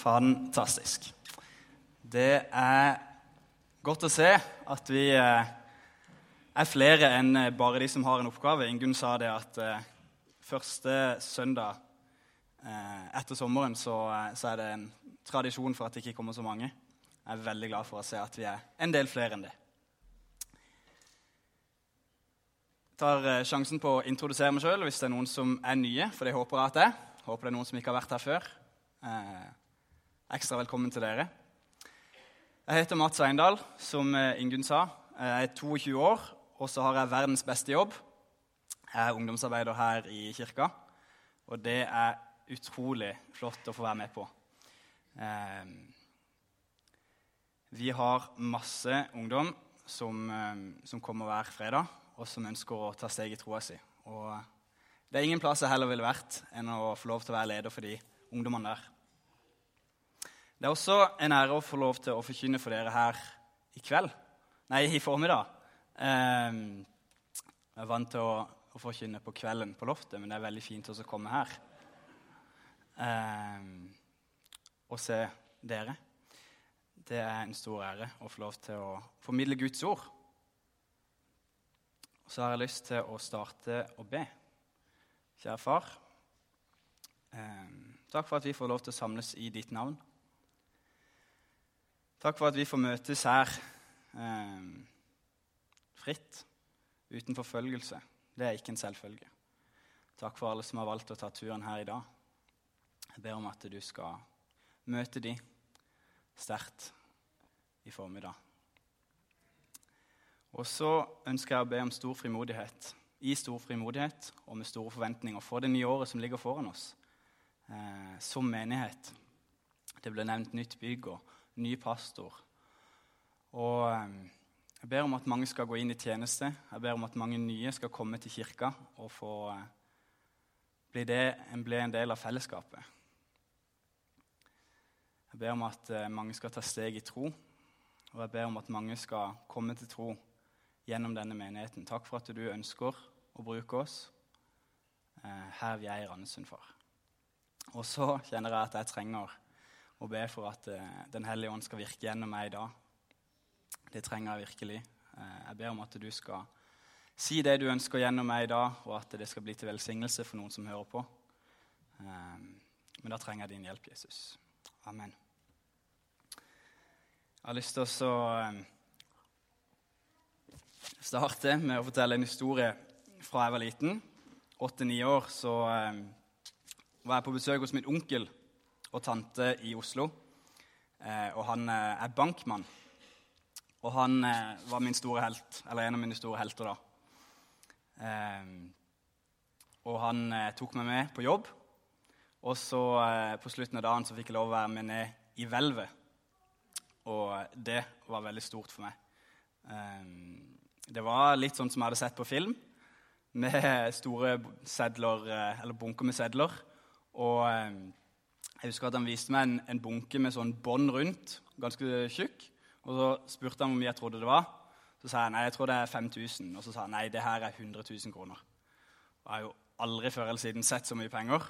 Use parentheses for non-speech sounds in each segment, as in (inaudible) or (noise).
Fantastisk. Det er godt å se at vi eh, er flere enn bare de som har en oppgave. Ingunn sa det at eh, første søndag eh, etter sommeren så, er det en tradisjon for at det ikke kommer så mange. Jeg er veldig glad for å se at vi er en del flere enn det. Jeg tar sjansen på å introdusere meg sjøl hvis det er noen som er nye. for det håper jeg at det er. Håper det er noen som ikke har vært her før. Eh, ekstra velkommen til dere. Jeg heter Mats Eindal, som Ingunn sa. Jeg er 22 år, og så har jeg verdens beste jobb. Jeg er ungdomsarbeider her i kirka, og det er utrolig flott å få være med på. Eh, vi har masse ungdom som, eh, som kommer hver fredag, og som ønsker å ta steg i troa si. Og det er ingen plass jeg heller ville vært enn å få lov til å være leder for de ungdommene der. Det er også en ære å få lov til å forkynne for dere her i kveld. Nei, i formiddag. Jeg er vant til å, å forkynne på kvelden på loftet, men det er veldig fint også å komme her og se dere. Det er en stor ære å få lov til å formidle Guds ord. Og så har jeg lyst til å starte å be. Kjære far. Eh, takk for at vi får lov til å samles i ditt navn. Takk for at vi får møtes her eh, fritt, uten forfølgelse. Det er ikke en selvfølge. Takk for alle som har valgt å ta turen her i dag. Jeg ber om at du skal møte de sterkt i formiddag. Og så ønsker jeg å be om stor frimodighet, i stor frimodighet og med store forventninger for det nye året som ligger foran oss, eh, som menighet. Det ble nevnt nytt bygg og ny pastor. Og eh, jeg ber om at mange skal gå inn i tjeneste. Jeg ber om at mange nye skal komme til kirka og få eh, bli, det, bli en del av fellesskapet. Jeg ber om at eh, mange skal ta steg i tro, og jeg ber om at mange skal komme til tro gjennom denne menigheten. Takk for at du ønsker å bruke oss eh, her vi er i Randesund, far. Og så kjenner jeg at jeg trenger å be for at Den hellige ånd skal virke gjennom meg i dag. Det trenger jeg virkelig. Eh, jeg ber om at du skal si det du ønsker gjennom meg i dag, og at det skal bli til velsignelse for noen som hører på. Eh, men da trenger jeg din hjelp, Jesus. Amen. Jeg har lyst til å eh, starte med å fortelle en historie fra jeg var liten. Åtte-ni år så var jeg på besøk hos min onkel og tante i Oslo. Og han er bankmann. Og han eh, var min store helt, eller en av mine store helter da. Eh, og han eh, tok meg med på jobb. Og så eh, på slutten av dagen så fikk jeg lov å være med ned i hvelvet. Og det var veldig stort for meg. Eh, det var litt sånn som jeg hadde sett på film, med store sedler, eh, eller bunker med sedler. Og jeg husker at han viste meg en, en bunke med sånn bånd rundt, ganske tjukk. Og Så spurte han hvor mye jeg trodde det var. Så sa jeg nei, jeg tror det er 5000. Og så sa han nei, det her er 100 000 kroner. Jeg har jo aldri før eller siden sett så mye penger.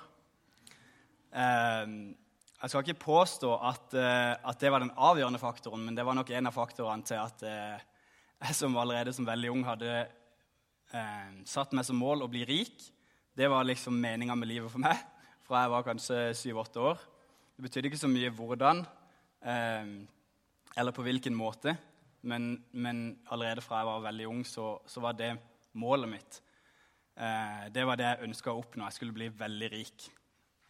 Ehm, jeg skal ikke påstå at, eh, at, det var den avgjørende faktoren, men det var nok en av faktorene til at eh, jeg som allerede som veldig ung hadde ehm, satt meg som mål å bli rik. Det var liksom meninga med livet for meg fra jeg var kanskje syv-åtte år. Det betydde ikke så mye hvordan. Ehm, eller på hvilken måte. Men, men, allerede fra jeg var veldig ung, så, så var det målet mitt. Eh, det var det jeg ønska å oppnå. Jeg skulle bli veldig rik.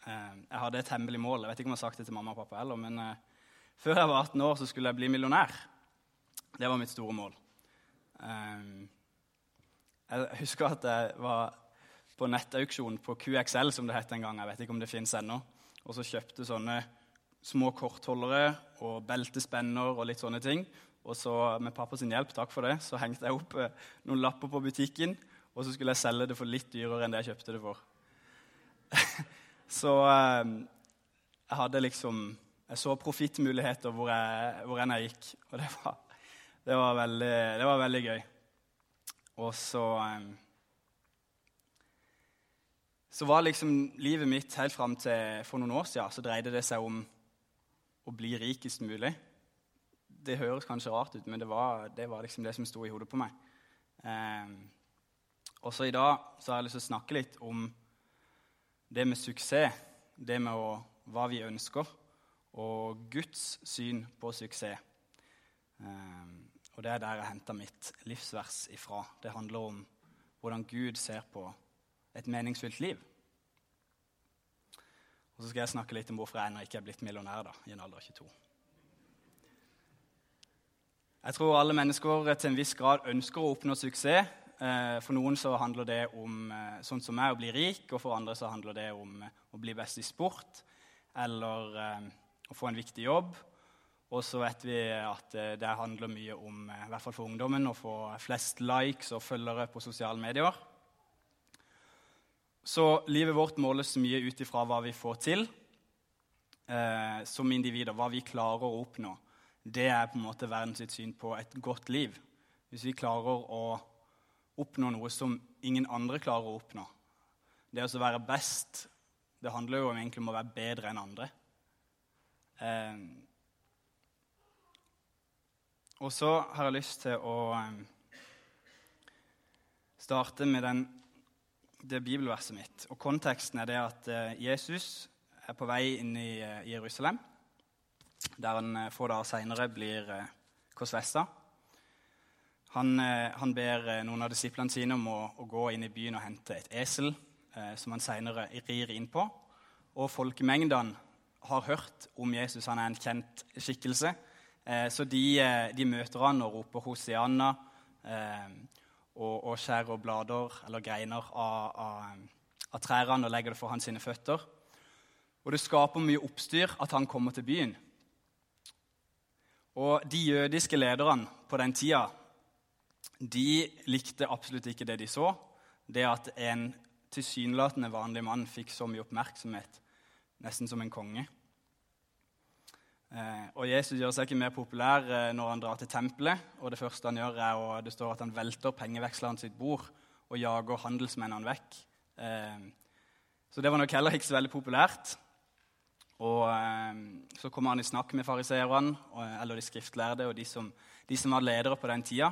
Eh, jeg hadde et hemmelig mål. Jeg vet ikke om jeg har sagt det til mamma og pappa heller, men eh, før jeg var 18 år, så skulle jeg bli millionær. Det var mitt store mål. Eh, jeg husker at jeg var på nettauksjon på QXL, som det het en gang. Jeg vet ikke om det fins ennå. Og så kjøpte sånne små kortholdere og beltespenner og litt sånne ting. Og så med pappas hjelp, takk for det, så hengte jeg opp eh, noen lapper på butikken. Og så skulle jeg selge det for litt dyrere enn det jeg kjøpte det for. (laughs) så eh, jeg hadde liksom Jeg så profittmuligheter hvor, jeg, hvor enn jeg gikk. Og det var, det var, veldig, det var veldig gøy. Og så eh, Så var liksom livet mitt helt fram til for noen år siden så dreide det seg om å bli rikest mulig. Det høres kanskje rart ut, men det var, det var liksom det som sto i hodet på meg. Eh, også i dag så har jeg lyst til å snakke litt om det med suksess, det med å, hva vi ønsker, og Guds syn på suksess. Eh, og det er der jeg henter mitt livsvers ifra. Det handler om hvordan Gud ser på et meningsfylt liv. Og så skal jeg snakke litt om hvorfor jeg ennå ikke er blitt millionær da, i en alder av 22. Jeg tror alle mennesker til en viss grad ønsker å oppnå suksess. Eh, for noen så handler det om eh, sånn som meg, å bli rik, og for andre så handler det om eh, å bli best i sport eller å få en viktig jobb. Og så vet vi at det handler mye om, i hvert fall for ungdommen, å få flest likes og følgere på sosiale medier. Så livet vårt måles mye ut ifra hva vi får til eh, som individer. Hva vi klarer å oppnå. Det er på en måte verdens syn på et godt liv. Hvis vi klarer å oppnå noe som ingen andre klarer å oppnå. Det å være best det handler jo egentlig om å være bedre enn andre. Eh, og så har jeg lyst til å eh, starte med den, det bibelverset mitt. Og Konteksten er det at eh, Jesus er på vei inn i eh, Jerusalem, der han eh, få dager seinere blir korsfesta. Han, han, ber noen av disiplene sine om å, å, gå inn i byen og hente et esel, som han senere rir inn på. Og folkemengdene har hørt om Jesus. Han er en kjent skikkelse. Så de, de, møter han og roper 'Hosianna' eh, og, og, skjærer blader eller greiner av, av, av trærne og legger det for hans sine føtter. Og det skaper mye oppstyr at han kommer til byen. Og de jødiske lederne på den tida de likte absolutt ikke det de så. Det at en tilsynelatende vanlig mann fikk så mye oppmerksomhet, nesten som en konge. Eh, og Jesus gjør seg ikke mer populær eh, når han drar til tempelet. og Det første han gjør, er og det står at han velter pengeveksleren sitt bord og jager handelsmennene vekk. Eh, så det var nok heller ikke så veldig populært. Og Så kommer han i snakk med fariseerne, eller de skriftlærde og de som, de som var ledere på den tida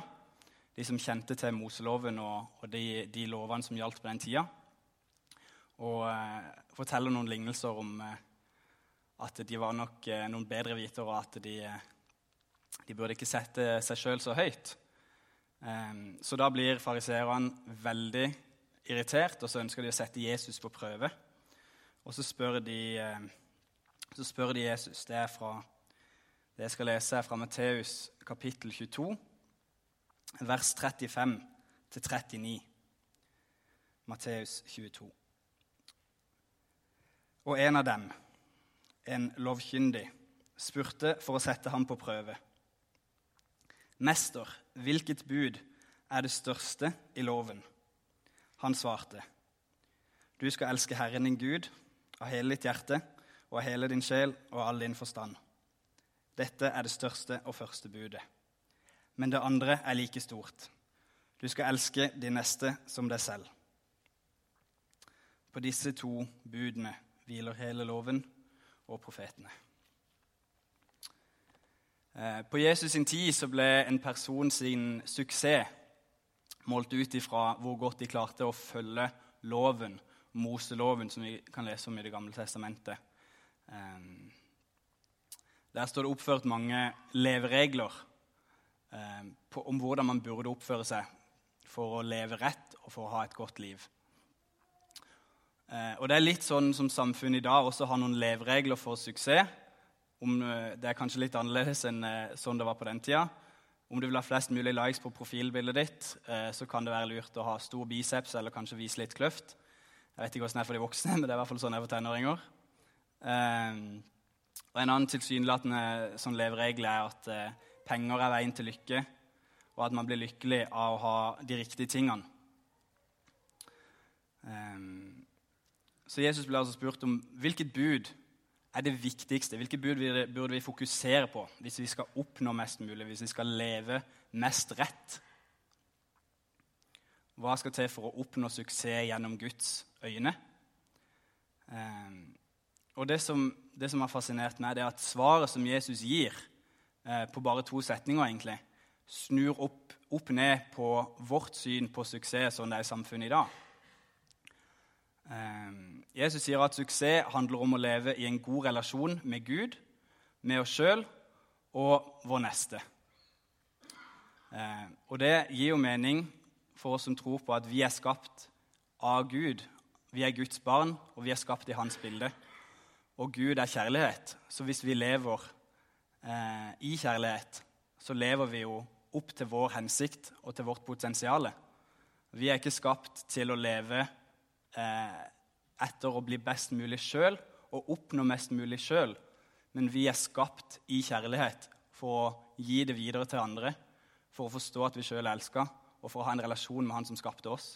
de som kjente til Moseloven og, og de, de, lovene som gjaldt på den tida. Og forteller noen lignelser om eh, at de var nok eh, noen bedre vitere, og at de, eh, de burde ikke sette seg sjøl så høyt. Eh, så da blir fariseerne veldig irritert, og så ønsker de å sette Jesus på prøve. Og så spør de, eh, så spør de Jesus. Det, er fra, det jeg skal lese, fra Matteus kapittel 22 vers 35-39. Matteus 22. Og en av dem, en lovkyndig, spurte for å sette ham på prøve. Mester, hvilket bud er det største i loven? Han svarte, du skal elske Herren din Gud av hele ditt hjerte og av hele din sjel og all din forstand. Dette er det største og første budet men det andre er like stort. Du skal elske de neste som deg selv. På disse to budene hviler hele loven og profetene. Eh, på Jesus sin tid så ble en person sin suksess målt ut ifra hvor godt de klarte å følge loven, Moseloven, som vi kan lese om i Det gamle testamentet. Eh, der står det oppført mange leveregler Eh, om hvordan man burde oppføre seg for å leve rett og for å ha et godt liv. Eh, og Det er litt sånn som samfunnet i dag også har noen leveregler for suksess. Om, eh, det er kanskje litt annerledes enn sånn det var på den tida. Om du vil ha flest mulig likes på profilbildet ditt, så kan det være lurt å ha stor biceps eller kanskje vise litt kløft. Jeg vet ikke hvordan det er for de voksne, (laughs) men det er i hvert fall sånn det er for tenåringer. og En annen tilsynelatende sånn leveregel er at penger er veien til lykke, og at man blir lykkelig av å ha de riktige tingene. Så Jesus ble altså spurt om hvilket bud er det viktigste. Hvilket bud burde vi fokusere på hvis vi skal oppnå mest mulig, hvis vi skal leve mest rett? Hva skal til for å oppnå suksess gjennom Guds øyne? Um, og det som, det som, har fascinert meg, det er at svaret som Jesus gir eh, på bare to setninger, egentlig, snur opp, opp, ned på vårt syn på suksess sånn det er i samfunnet i dag. Jesus sier at suksess handler om å leve i en god relasjon med Gud, med oss sjøl og vår neste. Eh, og det gir jo mening for oss som tror på at vi er skapt av Gud. Vi er Guds barn, og vi er skapt i hans bilde. Og Gud er kjærlighet. Så hvis vi lever eh, i kjærlighet, så lever vi jo opp til vår hensikt og til vårt potensial. Vi er ikke skapt til å leve eh, etter å bli best mulig sjøl og oppnå mest mulig sjøl, men vi er skapt i kjærlighet for å gi det videre til andre, for å forstå at vi sjøl er elska, og for å ha en relasjon med Han som skapte oss.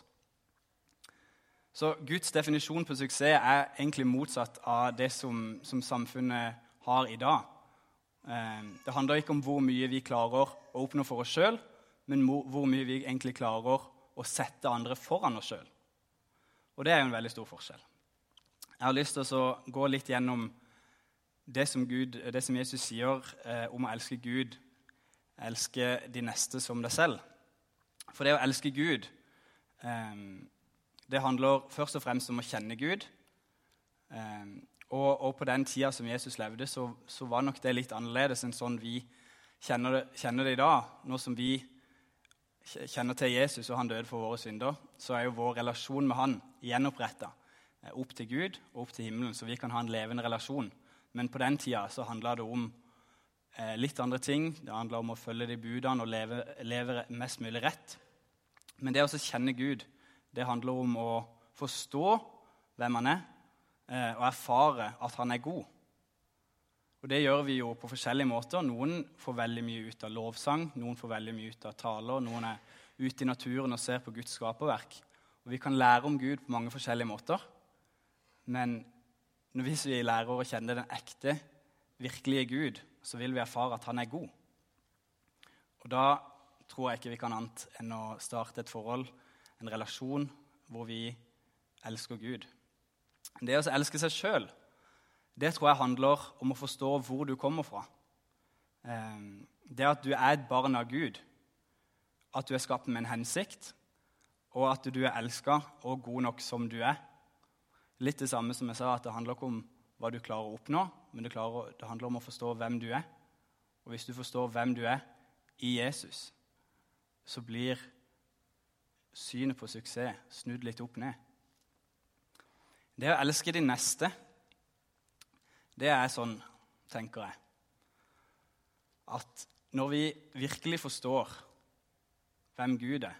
Så Guds definisjon på suksess er egentlig motsatt av det som, som samfunnet har i dag. Eh, det handler ikke om hvor mye vi klarer å oppnå for oss sjøl, men hvor mye vi egentlig klarer å sette andre foran oss sjøl. Og det er jo en veldig stor forskjell. Jeg har lyst til å gå litt gjennom det som, Gud, det som Jesus sier eh, om å elske Gud, elske de neste som deg selv. For det å elske Gud, eh, det handler først og fremst om å kjenne Gud. Eh, og, og, på den tida som Jesus levde, så, så, var nok det litt annerledes enn sånn vi kjenner det, kjenner det i dag. Nå som vi kjenner til Jesus og han døde for våre synder, så er jo vår relasjon med han gjenoppretta opp til Gud og opp til himmelen, så vi kan ha en levende relasjon. Men på den tida så handla det om eh, litt andre ting. Det handla om å følge de budene og leve, leve, mest mulig rett. Men det å kjenne Gud, det handler om å forstå hvem han er, eh, og erfare at han er god. Og Det gjør vi jo på forskjellige måter. Noen får veldig mye ut av lovsang, noen får veldig mye ut av taler, noen er ute i naturen og ser på Guds skaperverk. Og Vi kan lære om Gud på mange forskjellige måter. Men hvis vi lærer å kjenne den ekte, virkelige Gud, så vil vi erfare at han er god. Og da tror jeg ikke vi kan annet enn å starte et forhold, en relasjon, hvor vi elsker Gud. Det å elske seg sjøl, det tror jeg handler om å forstå hvor du kommer fra. Ehm, det at du er et barn av Gud, at du er skapt med en hensikt, og at du er elska og god nok som du er. Litt det samme som jeg sa, at det handler ikke om hva du klarer å oppnå, men det, klarer, det handler om å forstå hvem du er. Og hvis du forstår hvem du er i Jesus, så blir synet på suksess snudd litt opp ned. Det å elske de neste, det er sånn, tenker jeg, at når vi virkelig forstår hvem Gud er,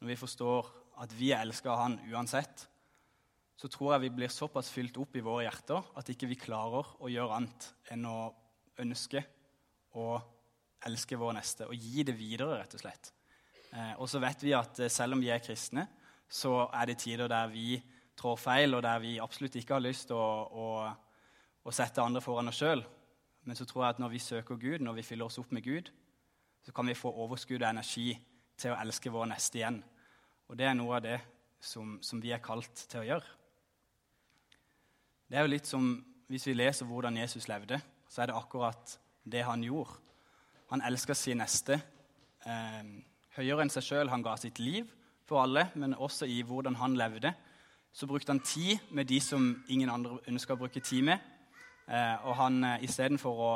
når vi forstår at vi er av Han uansett, så tror jeg vi blir såpass fylt opp i våre hjerter at ikke vi klarer å gjøre annet enn å ønske å elske vår neste og gi det videre, rett og slett. Eh, og så vet vi at eh, selv om vi er kristne, så er det tider der vi trår feil, og der vi absolutt ikke har lyst til å, å, å, sette andre foran oss sjøl. Men så tror jeg at når vi søker Gud, når vi fyller oss opp med Gud, så kan vi få overskudd og energi til å elske vår neste igjen. Og det er noe av det som, som vi er kalt til å gjøre. Det er jo litt som hvis vi leser hvordan Jesus levde, så er det akkurat det han gjorde. Han elska sin neste eh, høyere enn seg sjøl. Han ga sitt liv for alle, men også i hvordan han levde. Så brukte han tid med de som ingen andre ønska å bruke tid med. Eh, og han eh, istedenfor å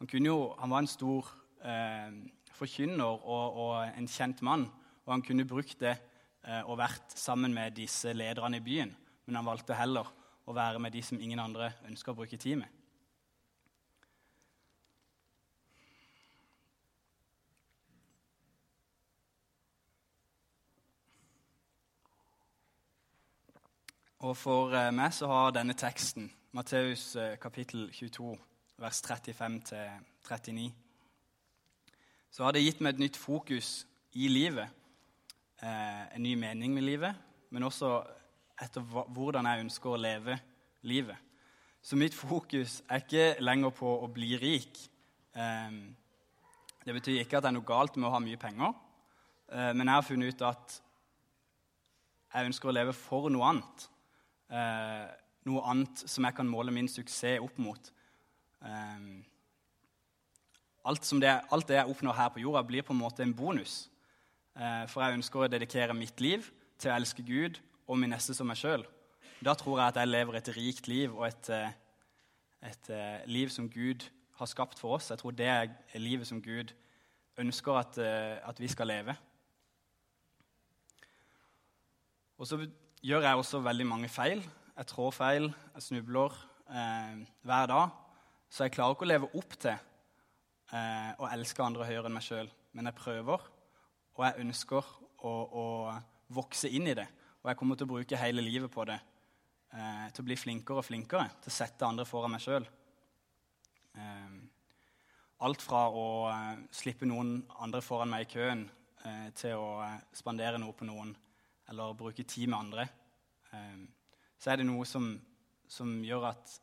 han, kunne jo, han var en stor eh, forkynner og, og, en kjent mann, og han kunne brukt det eh, og vært sammen med disse lederne i byen, men han valgte heller å være med de som ingen andre ønsker å bruke tid med. Og For eh, meg så har denne teksten, Matteus eh, kapittel 22, vers 35-39, så har det gitt meg et nytt fokus i livet. Eh, en ny mening med livet, men også etter hvordan jeg ønsker å leve livet. Så mitt fokus er ikke lenger på å bli rik. Ehm, det betyr ikke at det er noe galt med å ha mye penger, eh, men jeg har funnet ut at jeg ønsker å leve for noe annet. Eh, noe annet som jeg kan måle min suksess opp mot. Um, alt, det, alt, det, jeg oppnår her på jorda, blir på en måte en bonus. Uh, for jeg ønsker å dedikere mitt liv til å elske Gud og min neste som meg sjøl. Da tror jeg at jeg lever et rikt liv og et, eh, et, uh, liv som Gud har skapt for oss. Jeg tror det er livet som Gud ønsker at, uh, at vi skal leve. Og så gjør jeg også veldig mange feil. Jeg trår feil, jeg snubler eh, hver dag. Så jeg klarer ikke å leve opp til eh, å elske andre høyere enn meg sjøl. Men jeg prøver, og jeg ønsker å, å, vokse inn i det. Og jeg kommer til å bruke hele livet på det. Eh, til å bli flinkere og flinkere, til å sette andre foran meg sjøl. Eh, alt fra å eh, slippe noen andre foran meg i køen, eh, til å spandere noe på noen eller bruke tid med andre, ehm, så er det noe som, som, gjør at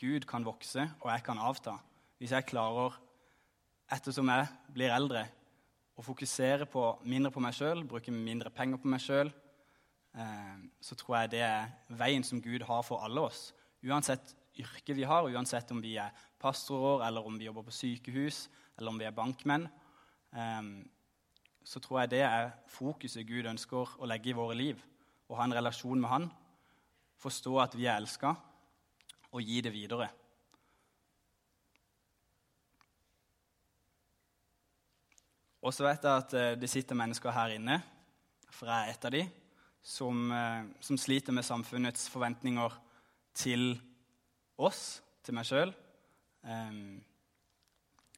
Gud kan vokse, og jeg kan avta. Hvis jeg klarer, ettersom jeg blir eldre, å fokusere på mindre på meg sjøl, bruke mindre penger på meg sjøl, så tror jeg det er veien som Gud har for alle oss. Uansett yrke vi har, uansett om vi er pastorer, eller om vi jobber på sykehus, eller om vi er bankmenn. Ehm, så tror jeg det er fokuset Gud ønsker å legge i våre liv. Å ha en relasjon med Han, forstå at vi er elska, og gi det videre. Og så vet jeg at eh, det sitter mennesker her inne, for jeg er et av de, som, eh, som sliter med samfunnets forventninger til oss, til meg sjøl.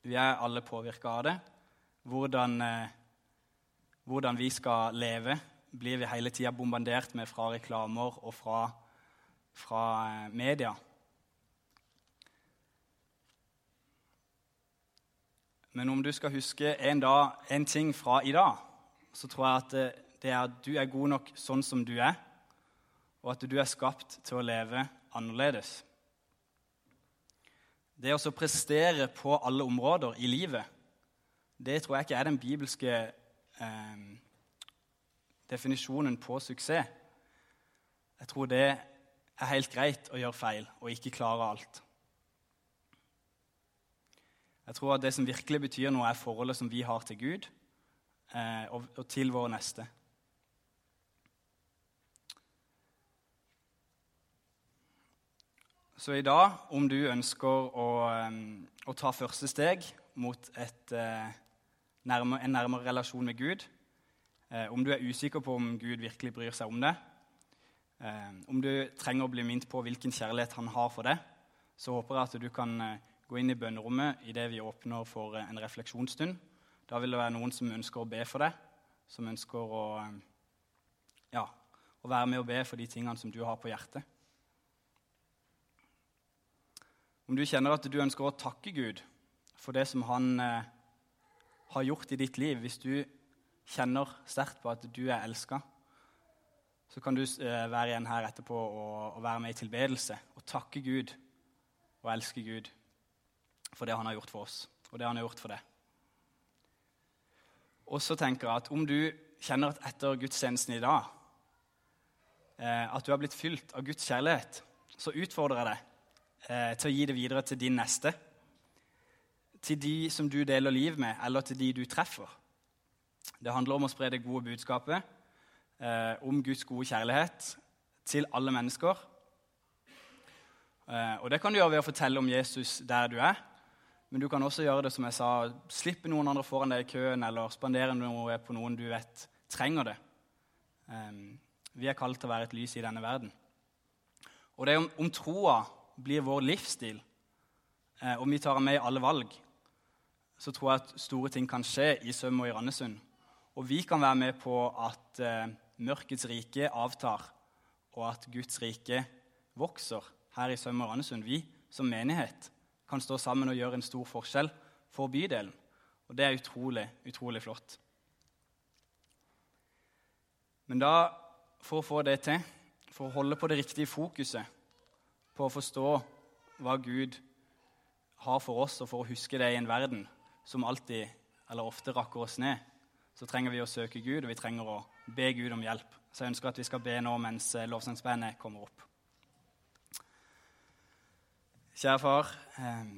Vi er alle påvirka av det. Hvordan eh, hvordan vi skal leve, blir vi hele tida bombardert med fra reklamer og fra, fra eh, media. Men om du skal huske en, dag, en, ting fra i dag, så tror jeg at det, er at du er god nok sånn som du er, og at du er skapt til å leve annerledes. Det å prestere på alle områder i livet, det tror jeg ikke er den bibelske eh, definisjonen på suksess. Jeg tror det er helt greit å gjøre feil og ikke klare alt. Jeg tror at det som virkelig betyr noe, er forholdet som vi har til Gud eh, og, og, til vår neste. Så i dag, om du ønsker å, å ta første steg mot et eh, nærmere, en nærmere relasjon med Gud. Eh, om du er usikker på om Gud virkelig bryr seg om det, eh, om du trenger å bli minnet på hvilken kjærlighet han har for deg, så håper jeg at du kan eh, gå inn i bønnerommet idet vi åpner for eh, en refleksjonsstund. Da vil det være noen som ønsker å be for deg, som ønsker å, ja, å være med og be for de tingene som du har på hjertet. Om du kjenner at du ønsker å takke Gud for det som han eh, har gjort i ditt liv, hvis du kjenner sterkt på at du er elska, så kan du eh, være igjen her etterpå og, være med i tilbedelse og takke Gud og elske Gud for det han har gjort for oss, og det han har gjort for deg. Og så tenker jeg at om du kjenner at etter gudstjenesten i dag eh, at du har blitt fylt av Guds kjærlighet, så utfordrer jeg deg eh, til å gi det videre til din neste til de som du deler liv med, eller til de du treffer. Det handler om å spre det gode budskapet eh, om Guds gode kjærlighet til alle mennesker. Eh, og Det kan du gjøre ved å fortelle om Jesus der du er. Men du kan også gjøre det som jeg sa, slippe noen andre foran deg i køen eller spandere noe på noen du vet trenger det. Eh, vi er kalt til å være et lys i denne verden. Og det er om, om troa blir vår livsstil, eh, og vi tar med i alle valg, så tror jeg at store ting kan skje i Søm og i Randesund. Og vi kan være med på at eh, mørkets rike avtar, og at Guds rike vokser her i Søm og Randesund. Vi som menighet kan stå sammen og gjøre en stor forskjell for bydelen. Og det er utrolig, utrolig flott. Men da, for å få det til, for å holde på det riktige fokuset, på å forstå hva Gud har for oss, og for å huske det i en verden som alltid, eller ofte, rakker oss ned, så trenger vi å søke Gud, og vi trenger å be Gud om hjelp. Så jeg ønsker at vi skal be nå mens eh, lovsangsbandet kommer opp. Kjære far, eh,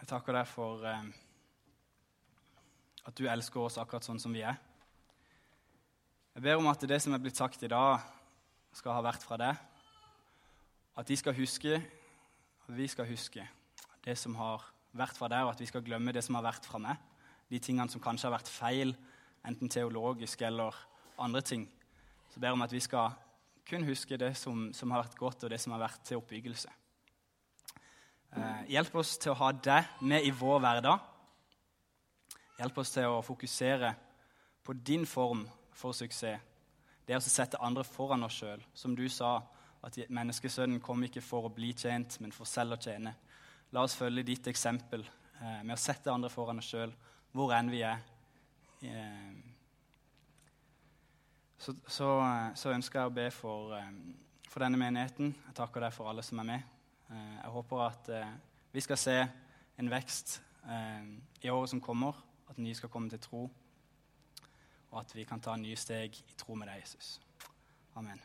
jeg takker deg for eh, at du elsker oss akkurat sånn som vi er. Jeg ber om at det som er blitt sagt i dag, skal ha vært fra deg. At de skal huske, at vi skal huske det som har vært fra deg, og at vi skal glemme det som har vært fra meg. De tingene som kanskje har vært feil, enten teologisk eller andre ting. Så ber jeg om at vi skal kun huske det som, som har vært godt, og det som har vært til oppbyggelse. Eh, hjelp oss til å ha det med i vår hverdag. Hjelp oss til å fokusere på din form for suksess. Det er å sette andre foran oss sjøl. Som du sa, at menneskesønnen kom ikke for å bli tjent, men for selv å tjene. La oss følge ditt eksempel eh, med å sette andre foran oss sjøl, hvor enn vi er. Eh, så, så, så, ønsker jeg å be for, eh, for denne menigheten. Jeg takker deg for alle som er med. Eh, jeg håper at eh, vi skal se en vekst eh, i året som kommer, at nye skal komme til tro, og at vi kan ta nye steg i tro med deg, Jesus. Amen.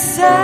Guds